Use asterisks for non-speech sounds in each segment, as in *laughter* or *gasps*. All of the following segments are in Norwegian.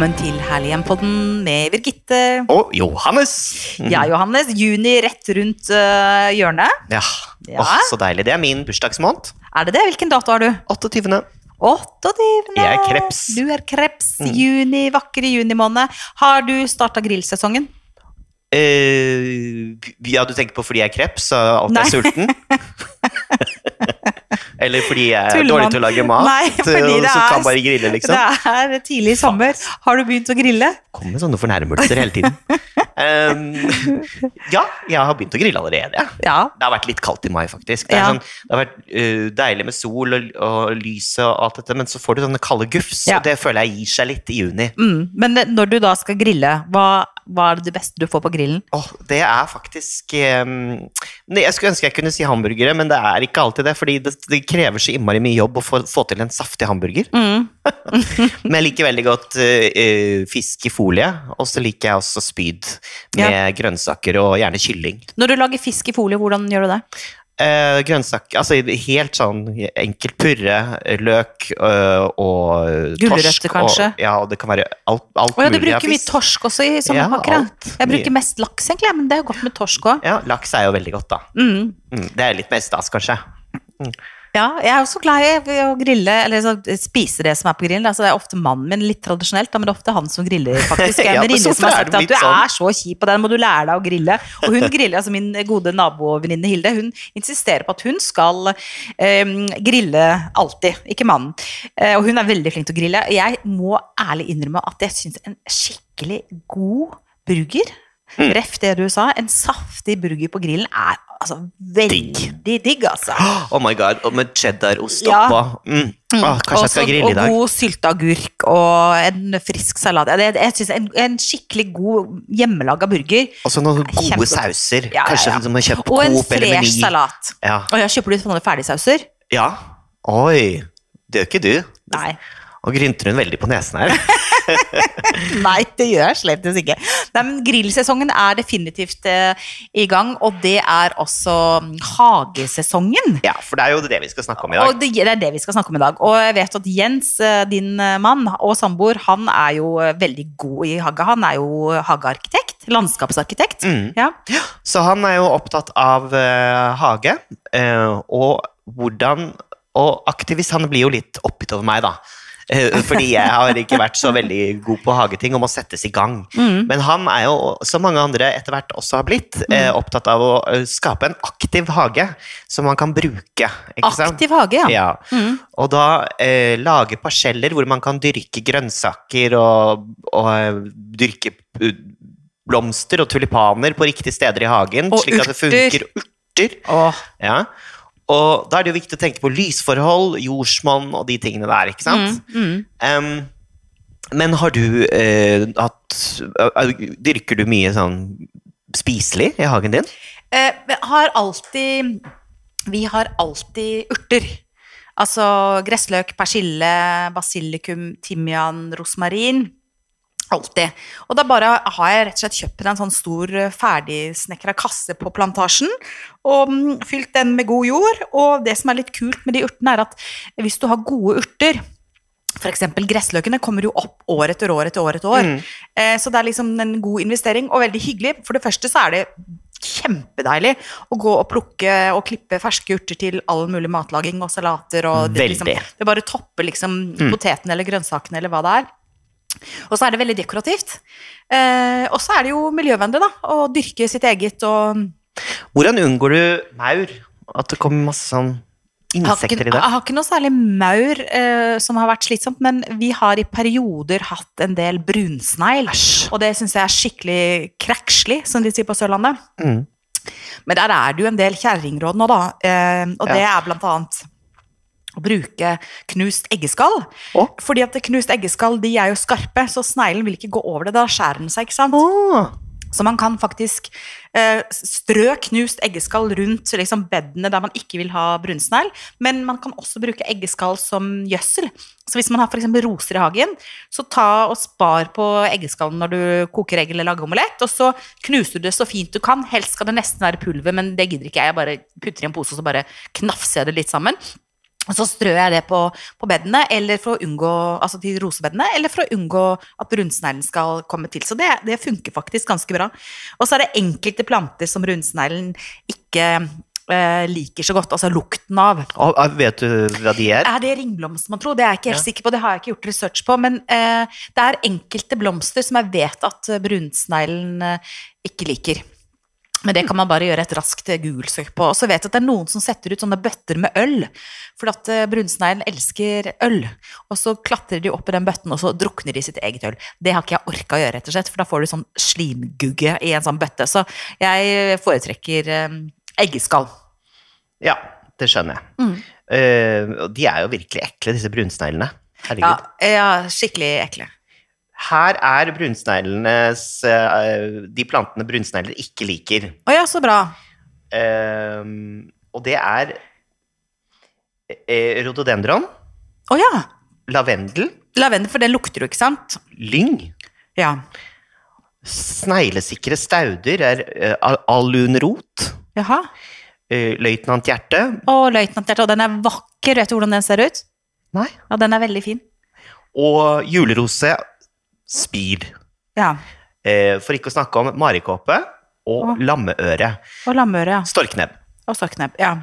Velkommen til Herlighjem-podden med Birgitte. Og Johannes. Ja, Johannes. Juni rett rundt uh, hjørnet. Ja. Ja. Åh, så deilig. Det er min bursdagsmåned. Er det det? Hvilken dato har du? 28. 28. Jeg er kreps. Du er kreps. Juni, vakre junimåned. Har du starta grillsesongen? Uh, ja, du tenker på fordi jeg er kreps og alltid er sulten? *laughs* Eller fordi jeg er Tullmann. dårlig til å lage mat, Nei, *laughs* fordi det så er- bare grille, liksom? Det er tidlig i sommer. Har du begynt å grille? Kommer med sånne fornærmelser hele tiden. Um, ja, jeg har begynt å grille allerede. Ja. Det har vært litt kaldt i mai, faktisk. Det, Ja. sånn, det har vært uh, deilig med sol og, og lyset og alt dette, men så får du sånne kalde gufs, Ja. og det føler jeg gir seg litt i juni. Mm. Men når du da skal grille, hva, hva er det beste du får på grillen? Oh, det er faktisk um, Jeg skulle ønske jeg kunne si hamburgere, men det er ikke alltid det. Fordi det, det krever så innmari mye jobb å få, få til en saftig hamburger. Mm. *laughs* Men jeg liker veldig godt uh, fisk i folie, og så liker jeg også spyd med grønnsaker og gjerne kylling. Når du lager fisk i folie, hvordan gjør du det? Uh, grønnsak, altså helt sånn enkelt purre, løk øh, og Gulrøtter, kanskje? Og, ja, og det kan være alt, alt Og ja, mulig bruker mye torsk også i sånne Ja. Jeg bruker mest laks, egentlig, men det er jo godt med torsk òg. Ja, laks er jo veldig godt, da. Mm. Mm, det er litt mer stas, kanskje. Ja, jeg er også glad i å grille, eller så spise det som er på grillen. Altså, det er ofte mannen min, litt tradisjonelt, men det er ofte han som griller, faktisk. *laughs* Jeg en venninne som har sagt at du sånn. er så kjip, og den må du lære deg å grille. Og hun griller, altså min gode nabovenninne Hilde, hun insisterer på at hun skal eh, grille alltid, ikke mannen. Eh, og hun er veldig flink til å grille. Jeg må ærlig innrømme at jeg syns en skikkelig god burger Mm. Ref det du sa, en saftig burger på grillen er altså veldig digg, altså. *gasps* Oh my god, og med cheddarost Ja. oppå. Mm. Åh, kanskje jeg skal grille i dag. Og god sylteagurk og en frisk salat. Jeg, jeg synes en, en skikkelig god hjemmelaga burger. Og så noen gode Kjempe. sauser. Ja, Kanskje ja. som har kjøpt Og en Coop fresh salat. Ja. Og jeg kjøper du sånne ferdigsauser? ja. Oi, det gjør ikke du. Nei. Og grynter hun veldig på nesen her. *laughs* Nei, det gjør jeg slett ikke. Nei, men Grillsesongen er definitivt eh, i gang, og det er også mm, hagesesongen. Ja, for det er jo det vi skal snakke om i dag. Og det, det er det vi skal snakke om i dag. Og jeg vet at Jens, eh, din eh, mann og samboer, han er jo veldig god i hage. Han er jo hagearkitekt. Landskapsarkitekt. Mm. Ja. Så han er jo opptatt av uh, hage, uh, og hvordan Og aktivist, han blir jo litt oppgitt over meg, da. Eh, Fordi jeg har ikke vært så veldig god på hageting og må settes i gang. Mm. Men han er jo, som mange andre etter hvert også har blitt, mm. opptatt av å eh, skape en aktiv hage som man kan bruke. Ikke sant? Aktiv hage, ja. Ja. Mm. Og da eh, lage parseller hvor man kan dyrke grønnsaker og, og eh, dyrke eh, blomster og tulipaner på riktige steder i hagen. Og slik at det urter. funker. Urter. Åh, Ja. Og da er det jo viktig å tenke på lysforhold, jordsmonn og de tingene der, ikke sant? mm, mm. Um, men har du eh, hatt uh, Dyrker du mye sånn spiselig i hagen din? Eh, har alltid Vi har alltid urter. Altså gressløk, persille, basilikum, timian, rosmarin. Alltid. Og da bare har jeg rett og slett kjøpt en sånn stor eh, ferdigsnekra kasse på plantasjen, og mm, fylt den med god jord. Og det som er litt kult med de urtene, er at hvis du har gode urter F.eks. gressløkene kommer jo opp år etter år etter år. etter år. Mm. Eh, så det er liksom en god investering, og veldig hyggelig. For det første så er det kjempedeilig å gå og plukke og klippe ferske urter til all mulig matlaging og salater. Og det, liksom, det bare topper liksom potetene eller grønnsakene eller hva det er. Og så er det veldig dekorativt. Eh, og så er det jo miljøvennlig, da. Å dyrke sitt eget og Hvordan unngår du maur? At det kommer masse sånn insekter i det? jeg har ikke noe særlig maur eh, som har vært slitsomt, men vi har i perioder hatt en del brunsnegl. Og det syns jeg er skikkelig krekslig, som de sier på Sørlandet. Mm. Men der er det jo en del kjerringråd nå, da. Eh, og det er blant annet å bruke knust eggeskall. Oh. Fordi at knust eggeskall de er jo skarpe, så sneglen vil ikke gå over det. Da skjærer den seg, ikke sant. Oh. Så man kan faktisk eh, strø knust eggeskall rundt liksom, bedene der man ikke vil ha brunsnegl, men man kan også bruke eggeskall som gjødsel. Så hvis man har f.eks. roser i hagen, så ta og spar på eggeskallen når du koker egg eller lager omelett, og så knuser du det så fint du kan. Helst skal det nesten være pulver, men det gidder ikke jeg. Jeg bare putter i en pose og så bare knafser jeg det litt sammen. Og så strør jeg det på, på bedene, eller for å unngå, altså til rosebedene, eller for å unngå at brunsneglen skal komme til. Så det, det funker faktisk ganske bra. Og så er det enkelte planter som brunsneglen ikke eh, liker så godt, altså lukten av. Og, ah, vet du hva de er? Er det ringblomster, man tror? Det er jeg ikke helt Ja. sikker på, det har jeg ikke gjort research på. Men eh, det er enkelte blomster som jeg vet at eh, brunsneglen eh, ikke liker. Men det kan man bare gjøre et raskt eh, Google-søk på. Og så vet jeg at det er noen som setter ut sånne bøtter med øl. For at eh, brunsneglen elsker øl. Og så klatrer de opp i den bøtten, og så drukner de sitt eget øl. Det har ikke jeg orka å gjøre, rett og slett, for da får du sånn slimgugge i en sånn bøtte. Så jeg foretrekker eh, eggeskall. Ja, det skjønner jeg. Mm. Uh, de er jo virkelig ekle, disse brunsneglene. Ja, ja, skikkelig ekle. Her er brunsneglenes eh, De plantene brunsnegler ikke liker. Å ja, så bra. Um, og det er eh, rhododendron, Å ja. lavendel, Lavendel, for den lukter jo, ikke sant? lyng, Ja. sneglesikre stauder er uh, alunrot, Jaha. Uh, løytnanthjerte. Å, løytnanthjerte. Og den er vakker. Vet du hvordan den ser ut? Nei. Ja, den er veldig fin. Og julerose spir. Ja. Eh, for ikke å snakke om marikåpe og lammeøre. Og lammeøre, ja. Storknebb. Og storknebb. Ja.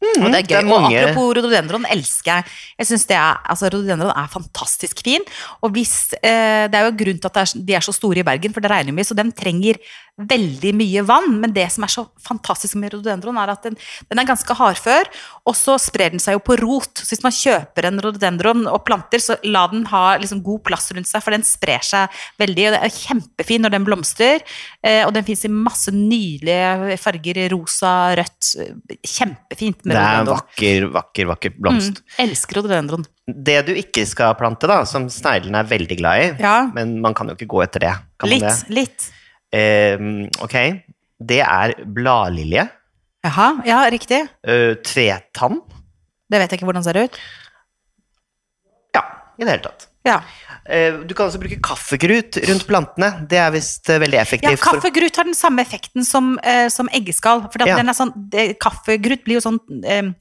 Og det er det er gøy. mange- Og apropos rhododendron, elsker jeg. Jeg synes det er, altså Rhododendron er fantastisk fin. Og hvis, eh, det er jo grunnen til at det er, de er så store i Bergen, for det regner mye, så den trenger veldig mye vann. Men det som er så fantastisk med rhododendron, er at den, den er ganske hardfør, og så sprer den seg jo på rot. Så hvis man kjøper en rhododendron og planter, så la den ha liksom god plass rundt seg, for den sprer seg veldig. Og det er kjempefin når den blomstrer, eh, og den fins i masse nydelige farger, rosa, rødt. Kjempefint Det er en vakker, vakker, vakker blomst. Mm, elsker rododendron. Det du ikke skal plante, da, som sneglene er veldig glad i, Ja, men man kan jo ikke gå etter det. Kan man litt, det? litt. Eh, ok, det er bladlilje, Jaha, ja, riktig. Uh, tvetann, Det vet jeg ikke hvordan det ser ut. ja, i det hele tatt. Ja, Eh, du kan også bruke kaffegrut rundt plantene. Det er visst eh, veldig effektivt. Ja, kaffegrut har den samme effekten som, eh, som eggeskall. For Ja. den er sånn, det, kaffegrut blir jo sånn eh,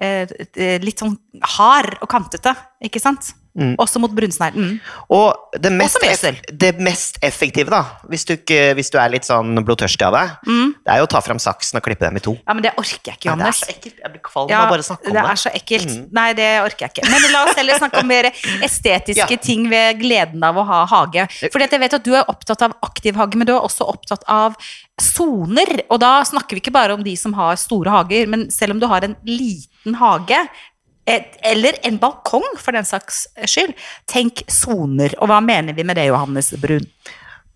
eh, litt sånn hard og kantete, ikke sant? Mm. Også mot brunsnegl. Mm. Og det mest, det mest effektive, da, hvis du, ikke, hvis du er litt sånn blodtørstig av deg, Mm. det er jo å ta fram saksen og klippe dem i to. Ja, men det orker jeg ikke, Nei, det er så ekkelt. Jeg blir kvalm Ja, av bare å snakke om det det. er så ekkelt. Mm. Nei, det orker jeg ikke. Men la oss heller snakke om mer *laughs* estetiske Ja. ting ved gleden av å ha hage. At jeg vet at du er opptatt av aktiv hage, men du er også opptatt av soner. Og da snakker vi ikke bare om de som har store hager, men selv om du har en liten hage, et- eller en balkong for den saks skyld, tenk soner. Og hva mener vi med det, Johannes Brun?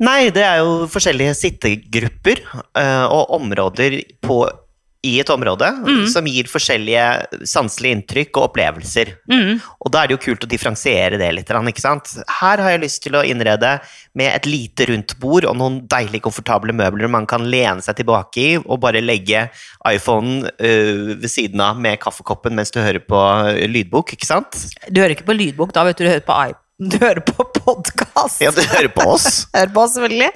Nei, det er jo forskjellige sittegrupper eh, og områder på, i et område Mm. som gir forskjellige sanselige inntrykk og opplevelser. Mm. Og da er det jo kult å differensiere det litt, ikke sant. Her har jeg lyst til å innrede med et lite rundt bord og noen deilig komfortable møbler man kan lene seg tilbake i og bare legge iPhonen uh, ved siden av med kaffekoppen mens du hører på eh, lydbok, ikke sant? Du hører ikke på lydbok, da vet du, du hører på iPod. Du hører på podkast. Ja, du hører på oss. *laughs* Hører på, oss, selvfølgelig.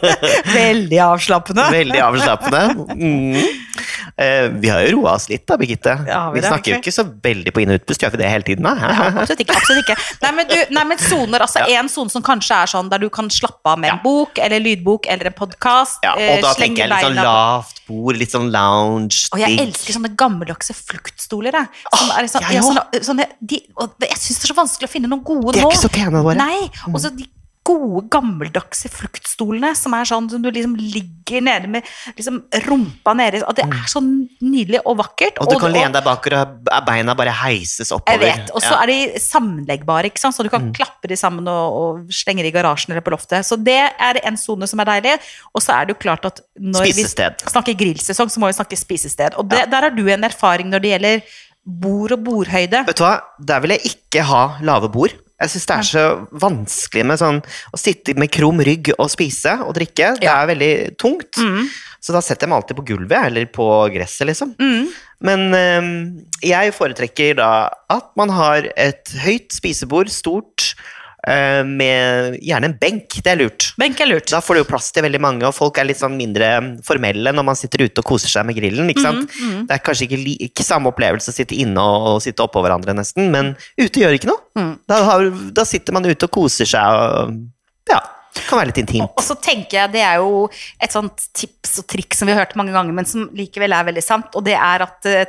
*laughs* Veldig avslappende. Veldig avslappende. *laughs* Mm. Eh, vi har jo roa oss litt da, Birgitte. Ja, vi vi det, snakker jo ikke så veldig på inn- og utpust, gjør vi det hele tiden? da? Ja, absolutt ikke. absolutt ikke. Nei, men, du, nei, men soner, altså en sone som kanskje er sånn der du kan slappe av med en Ja. bok eller lydbok eller en podkast. Ja, og da tenker jeg litt sånn lavt bord, litt sånn lounge. Og jeg elsker sånne gammeldagse fluktstoler. Jeg. Som er sånn, jeg ja, sånne, sånne, de, og jeg syns det er så vanskelig å finne noen gode nå. De er nå. ikke så pene, våre. Nei, og så de gode, gammeldagse fluktstolene som er sånn som du liksom ligger nede med liksom rumpa nede. Og det er så nydelig og vakkert. Og du kan lene deg bakover, og beina bare heises oppover. Jeg vet, Og så Ja. Mm. er de sammenleggbare, ikke sant? så du kan klappe de sammen og, og slenge de i garasjen eller på loftet. Så det er en sone som er deilig. Og så er det jo klart at når Spisested. vi snakker grillsesong, så må vi snakke spisested. Og det, der har du en erfaring når det gjelder bord og bordhøyde. Vet du hva, der vil jeg ikke ha lave bord. Jeg syns det er så vanskelig med sånn å sitte med krum rygg og spise og drikke. Det er veldig tungt. Mm. Så da setter jeg meg alltid på gulvet eller på gresset, liksom. Mm. Men øhm, jeg foretrekker da at man har et høyt spisebord, stort, med gjerne en benk. Det er lurt. Benk er lurt. Da får du jo plass til veldig mange, og folk er litt sånn mindre formelle når man sitter ute og koser seg med grillen. ikke sant? Mm, Det er kanskje ikke, ikke samme opplevelse å sitte inne og, og sitte oppå hverandre, nesten, men ute gjør ikke noe. Mm. Da, har, da sitter man ute og koser seg og ja, det kan være litt intimt. Og så tenker jeg, det er jo et sånt tips og trikk som vi har hørt mange ganger, men som likevel er veldig sant, og det er at eh,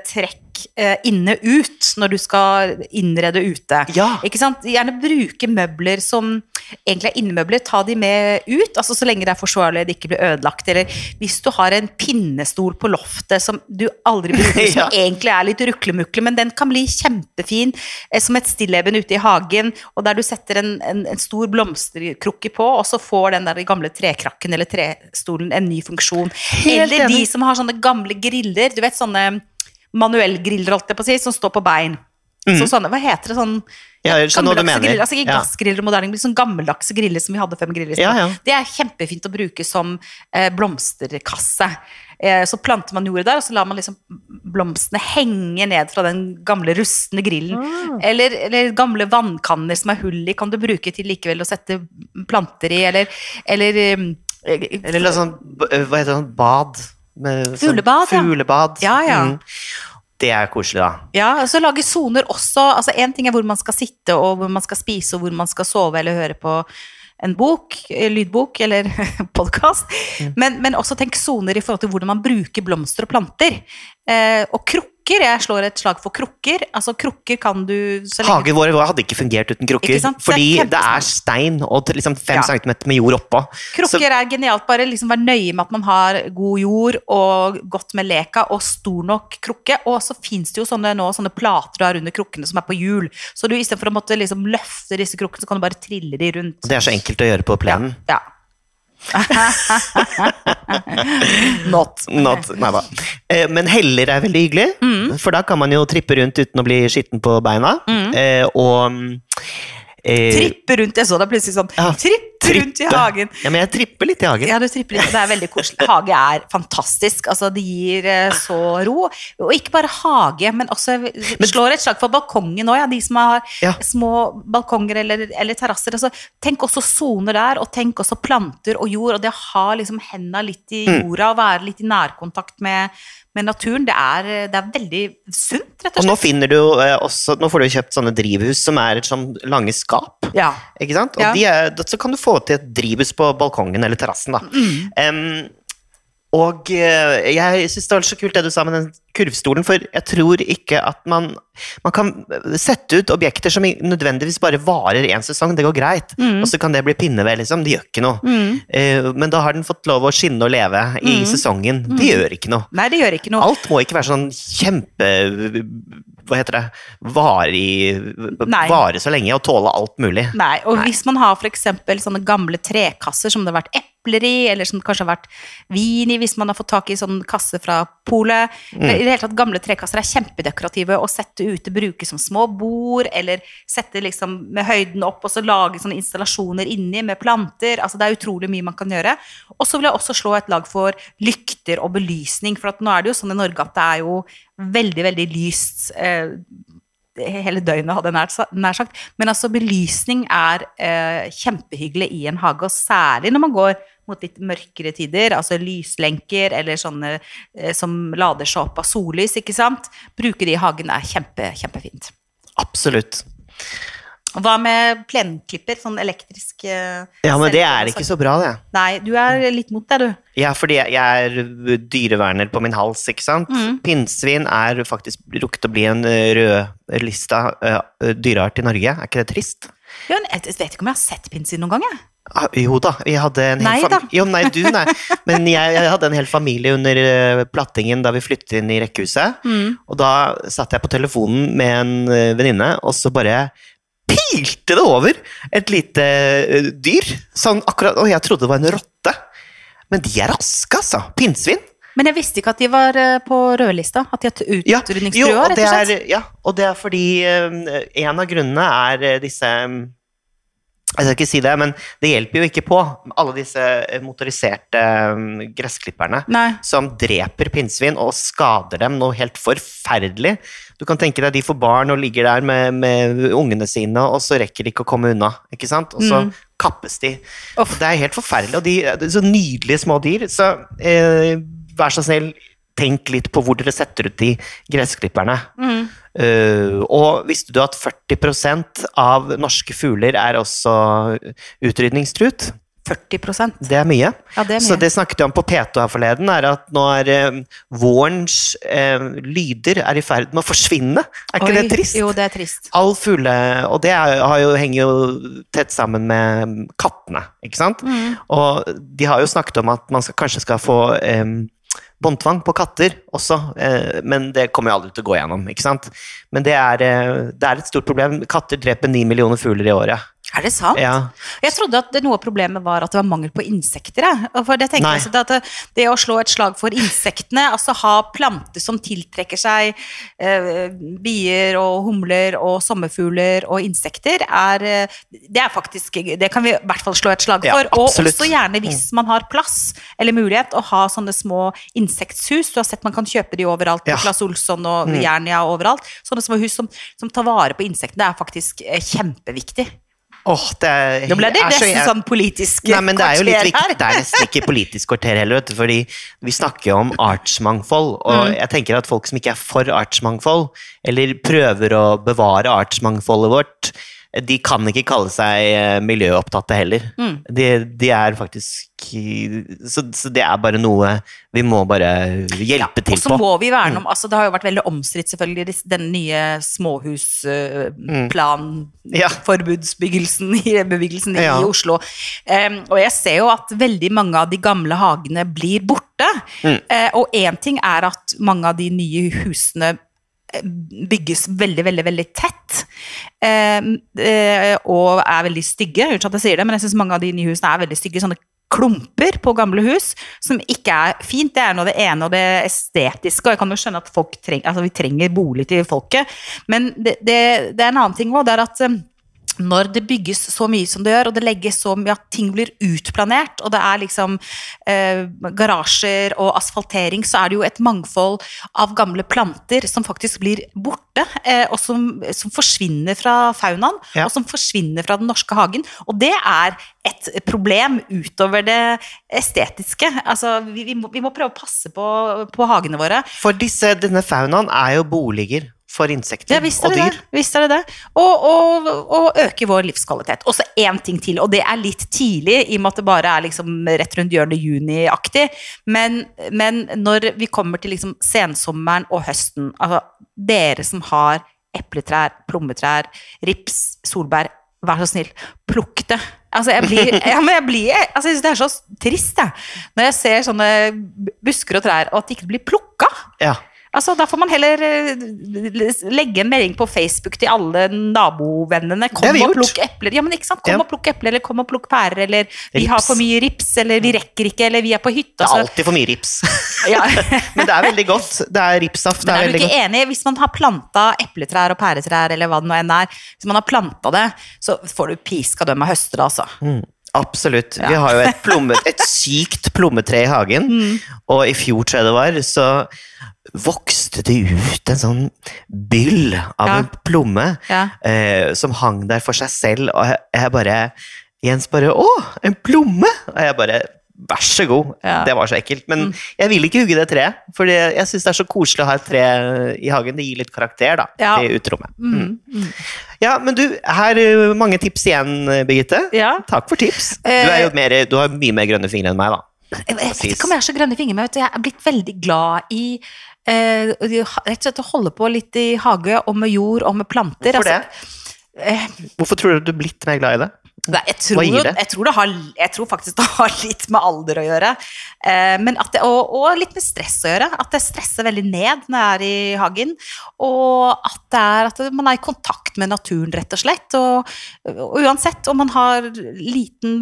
trekk eh, inne ut når du skal innrede ute. Ja. Ikke sant? Gjerne bruke møbler som egentlig er innemøbler, ta de med ut, altså så lenge det er forsvarlig og det ikke blir ødelagt. Eller hvis du har en pinnestol på loftet som du aldri bruker, *laughs* som Ja. egentlig er litt ruklemukle, men den kan bli kjempefin eh, som et stilleben ute i hagen, og der du setter en, en, en stor blomsterkrukke på, og så får den der gamle trekrakken eller trestolen en ny funksjon. Helt eller de som har sånne gamle griller, du vet sånne manuellgriller, holdt jeg på å si, som står på bein. Så sånne, hva heter det sånn. Ja, gammeldagse. Griller, altså ikke Ja. gassgriller og moderne, men sånn gammeldagse griller som vi hadde før med i Ja, ja. Det er kjempefint å bruke som eh, blomsterkasse. Eh, så planter man jordet der, og så lar man liksom blomstene henge ned fra den gamle rustne grillen. Mm. Eller, eller gamle vannkanner som er hull i, kan du bruke til likevel å sette planter i, eller, eller eller, Eller sånn, hva heter det, sånn bad? Med sånn Fuglebad, ja. Fuglebad. Ja, ja. Mm. Det er koselig, da. Ja, og så lage soner også. Altså Én ting er hvor man skal sitte, og hvor man skal spise, og hvor man skal sove eller høre på en bok, eh, lydbok eller *laughs* podkast. Men, men også tenk soner i forhold til hvordan man bruker blomster og planter. Eh, og krukker. Jeg slår et slag for krukker. Altså Krukker kan du Hagen vår hadde ikke fungert uten krukker, fordi? Det er det er stein og liksom fem Ja. centimeter med jord oppå. Så- er genialt. Bare liksom være nøye med at man har god jord og godt med leka og stor nok krukke. Og så fins det jo sånne, nå, sånne plater du har under krukkene som er på hjul. Så du istedenfor å måtte liksom løfte disse krukkene, så kan du bare trille de rundt. Det er så enkelt å gjøre på plenen. Ja. *laughs* Not. Not, nei da. Eh, Men heller er veldig hyggelig, Mm. for da kan man jo trippe rundt uten å bli skitten på beina. Mm. og mm, eh, Trippe rundt. Jeg så deg plutselig sånn. Ja, Trippe rundt i hagen. Ja, men jeg tripper litt i hagen. Ja, du tripper litt. Det er veldig koselig. Hage er fantastisk. Altså, det gir eh, så ro. Og ikke bare hage, men også slår et slag for balkongen òg, ja. De som har Ja. små balkonger eller, eller terrasser. Altså, tenk også soner der, og tenk også planter og jord. Og det å ha liksom henda litt i Mm. jorda og være litt i nærkontakt med, med naturen, det er, det er veldig sunt, rett Og slett. og nå finner du eh, også Nå får du kjøpt sånne drivhus som er et sånn lange skap. Ja. Ikke sant? Og Ja. de er, så kan du få til et drivhus på balkongen eller terrassen, da. Mm. Um, og eh, jeg syns det var så kult det du sa med den kurvstolen, for jeg tror ikke at man Man kan sette ut objekter som nødvendigvis bare varer én sesong, det går greit. Mm. Og så kan det bli pinneved, liksom. Det gjør ikke noe. Eh, men da har den fått lov å skinne og leve i Mm. sesongen. Det gjør ikke noe. Nei, det gjør ikke noe. Alt må ikke være sånn kjempe Hva heter det? Vare, vare så lenge og tåle alt mulig. Nei, og Nei. hvis man har for eksempel sånne gamle trekasser som det har vært epler i, eller som det kanskje har vært vin i, hvis man har fått tak i sånn kasse fra polet. Mm. Det hele tatt, gamle trekasser er kjempedekorative å sette ute, bruke som små bord, eller sette liksom med høyden opp, og så lage sånne installasjoner inni med planter. Altså det er utrolig mye man kan gjøre. Og så vil jeg også slå et lag for lykter og belysning, for nå er det jo sånn i Norge at det er jo veldig, veldig lyst eh, hele døgnet, hadde jeg nær sagt. Men altså, belysning er eh, kjempehyggelig i en hage, og særlig når man går mot litt mørkere tider, altså lyslenker eller sånne eh, som lader seg opp av sollys, ikke sant. Bruke de i hagen er kjempe, kjempefint. Absolutt. Hva med plenklipper, sånn elektrisk eh, Ja, men det er ikke så bra, det. Nei, du er litt mot det, du. Ja, fordi jeg jeg er dyreverner på min hals, ikke sant? Mm. Pinnsvin er faktisk rukket å bli en eh, rødlista uh, dyreart i Norge. Er ikke det trist? Ja, jeg vet ikke om jeg har sett pinnsvin noen gang, jeg. Ah, jo da, vi hadde en hel Nei da. Jo, nei, du, nei. *laughs* Men jeg, jeg hadde en hel familie under eh, plattingen da vi flyttet inn i rekkehuset. Mm. Og da satt jeg på telefonen med en eh, venninne, og så bare pilte det over et lite eh, dyr. Sånn akkurat Og jeg trodde det var en rotte. Men de er raske, altså. Pinnsvin. Men jeg visste ikke at de var på rødlista. At de hadde utrydningstrua, ja, rett og slett. ja, og det er fordi en av grunnene er disse mm, Jeg skal ikke si det, men det hjelper jo ikke på alle disse eh, motoriserte mm, gressklipperne Nei. som dreper pinnsvin og skader dem noe helt forferdelig. Du kan tenke deg de får barn og ligger der med, med ungene sine, og så rekker de ikke å komme unna. ikke sant? Og så kappes de. Off. Det er helt forferdelig. Og de er så nydelige små dyr. Så eh, vær så snill, tenk litt på hvor dere setter ut de gressklipperne. Eh, og visste du at 40% av norske fugler er også utrydningstruet? 40% Det er mye. Ja, det er Så det snakket vi om på P2 her forleden, er at nå er eh, vårens eh, lyder er i ferd med å forsvinne. Er ikke Oi, det trist? Jo, det er trist. All fugle Og det er, har jo, henger jo tett sammen med kattene, ikke sant? Mm. Og de har jo snakket om at man skal, kanskje skal få eh, båndtvang på katter også, eh, men det kommer jo aldri til å gå gjennom, ikke sant? Men det er, eh, det er et stort problem. Katter dreper ni millioner fugler i året. Er det sant? Ja. Jeg trodde at det, noe av problemet var at det var mangel på insekter. jeg. For det, tenker altså at det, det å slå et slag for insektene, altså ha planter som tiltrekker seg eh, bier og humler og sommerfugler og insekter, er, eh, det er faktisk Det kan vi i hvert fall slå et slag Ja, for. og også gjerne hvis man har plass eller mulighet å ha sånne små insekthus. Du har sett man kan kjøpe de overalt på Ja. Claes Olsson og Jernia overalt. Sånne små hus som, som tar vare på insektene. Er faktisk eh, kjempeviktig. Åh, det er, Nå ble det er så- nesten sånn politisk Nei, men det er jo litt viktig. Det er nesten ikke politisk kvarter heller, vet du, fordi vi snakker jo om artsmangfold, og Mm. jeg tenker at folk som ikke er for artsmangfold, eller prøver å bevare artsmangfoldet vårt, de kan ikke kalle seg eh, miljøopptatte heller. Mm. De, de er faktisk så, så det er bare noe vi må bare hjelpe ja, til så på. må vi verne om altså Det har jo vært veldig omstridt, selvfølgelig, den nye mm. Ja. I, Ja. i Oslo. Um, og jeg ser jo at veldig mange av de gamle hagene blir borte. Mm. Eh, og én ting er at mange av de nye husene eh, bygges veldig, veldig, veldig tett. Em, eh, og er veldig stygge. Unnskyld at jeg sier det, men jeg syns mange av de nye husene er veldig stygge. sånne klumper på gamle hus, som ikke er fint. Det er nå det ene og det estetiske, og jeg kan jo skjønne at treng, altså vi trenger bolig til folket, men det, det, det er en annen ting òg, det er at um, når det bygges så mye som det gjør, og det legges så mye at ting blir utplanert, og det er liksom eh, garasjer og asfaltering, så er det jo et mangfold av gamle planter som faktisk blir borte, eh, og som, som forsvinner fra faunaen, Ja. og som forsvinner fra den norske hagen. Og det er et problem utover det estetiske. Altså, vi, vi, må, vi må prøve å passe på, på hagene våre. For disse, denne faunaen er jo boliger for insekter Ja, og det dyr. det. Visst er det, det. Og, og, og øke vår livskvalitet. Og så én ting til, og det er litt tidlig, i og med at det bare er liksom rett rundt hjørnet juni-aktig. Men, men når vi kommer til liksom sensommeren og høsten, altså dere som har epletrær, plommetrær, rips, solbær, vær så snill, plukk det. Altså, jeg blir, *laughs* ja, men jeg blir altså, jeg synes det er så trist, jeg. Når jeg ser sånne busker og trær, og at de ikke blir plukka. Ja. Altså, Da får man heller eh, legge en melding på Facebook til alle nabovennene. Kom vi og plukk epler. Ja, men ikke sant? Kom Ja. og plukk epler, eller kom og plukk pærer, eller vi Rips. har for mye rips, eller vi rekker ikke, eller vi er på hytta. Det er alltid for mye rips. *laughs* ja. *laughs* Men det er veldig godt. Det er ripssaft. Det er er du ikke godt. enig? Hvis man har planta epletrær og pæretrær, eller hva det nå enn er, hvis man har planta det, så får du piska dem av høster, altså. Absolutt. Vi har jo et, *laughs* plomme, et sykt plommetre i hagen, Mm. og i fjor, tror jeg det var, så vokste det ut en sånn byll av Ja. en plomme Ja. eh, som hang der for seg selv, og jeg, jeg bare Jens bare 'Å, en plomme!' Og jeg bare Vær så god. Ja. Mm. Det var så ekkelt. Men jeg vil ikke hugge det treet, for jeg syns det er så koselig å ha et tre i hagen. Det gir litt karakter da, Ja. til uterommet. Mm. Mm. Ja, men du, her er mange tips igjen, Birgitte. Ja. Takk for tips. Du, Eh, jo mer, du har mye mer grønne fingre enn meg, da. Jeg vet ikke om jeg har så grønne fingre, men jeg er blitt veldig glad i eh, rett og slett å holde på litt i hage og med jord og med planter. Hvorfor altså, det? eh, Hvorfor tror du du er blitt mer glad i det? Nei, jeg tror, Hva gir det? Jeg tror, det har, jeg tror faktisk *laughs* det har litt med alder å gjøre. Eh, men at det, og, og litt med stress å gjøre. At jeg stresser veldig ned når jeg er i hagen. Og at, det er, at man er i kontakt med naturen, rett og slett. Og, og uansett om man har liten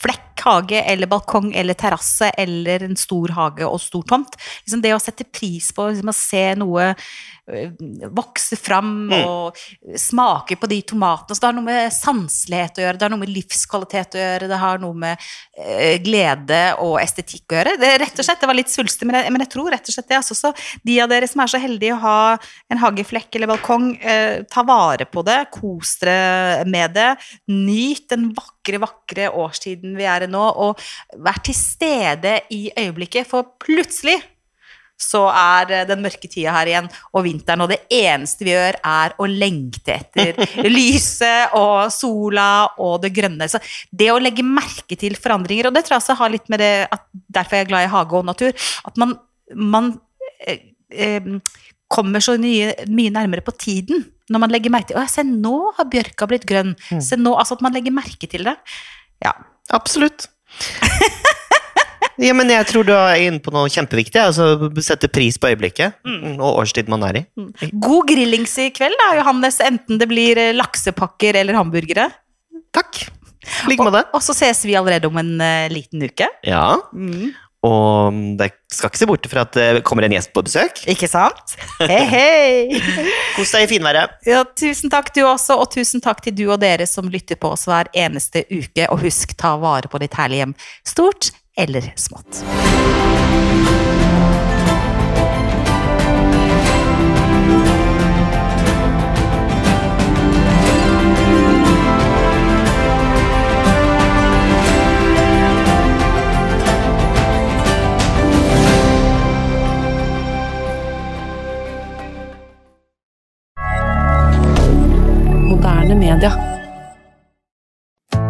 flekk hage eller balkong eller terrasse eller en stor hage og stor tomt. Liksom det å sette pris på liksom å se noe øh, vokse fram Mm. og smake på de tomatene. Så det har noe med sanselighet å gjøre, det har noe med livskvalitet å gjøre, det har noe med eh, glede og estetikk å gjøre. Det, rett og slett, det var litt svulstig, men men jeg tror rett og slett det. Altså, så de av dere som er så heldige å ha en hageflekk eller balkong, eh, ta vare på det, kos dere med det. Nyt den vakre, vakre årstiden vi er i nå, og vær til stede i øyeblikket, for plutselig så er eh, den mørke tida her igjen, og vinteren, og det eneste vi gjør, er å lengte etter *laughs* lyset og sola og det grønne. Så det å legge merke til forandringer, og det tror jeg også har litt med det at derfor er jeg glad i hage og natur, at man, man eh, eh, kommer så nye, mye nærmere på tiden. Når man legger merke til Å, se, nå har bjørka blitt grønn. Se nå, altså at man legger merke til det. Ja. Absolutt. Ja, men jeg tror du er inne på noe kjempeviktig. Altså Sette pris på øyeblikket og årstid man er i. God grillings i kveld, da, Johannes. Enten det blir eh, laksepakker eller hamburgere. Takk. Like med det. Og så ses vi allerede om en uh, liten uke. Ja. Og det skal ikke se bort fra at det kommer en gjest på besøk. Ikke sant? Hei, hei! *laughs* Kos deg i finværet. Ja, tusen takk, du også, og tusen takk til du og dere som lytter på oss hver eneste uke. Og husk, ta vare på ditt herlige hjem. Stort eller smått.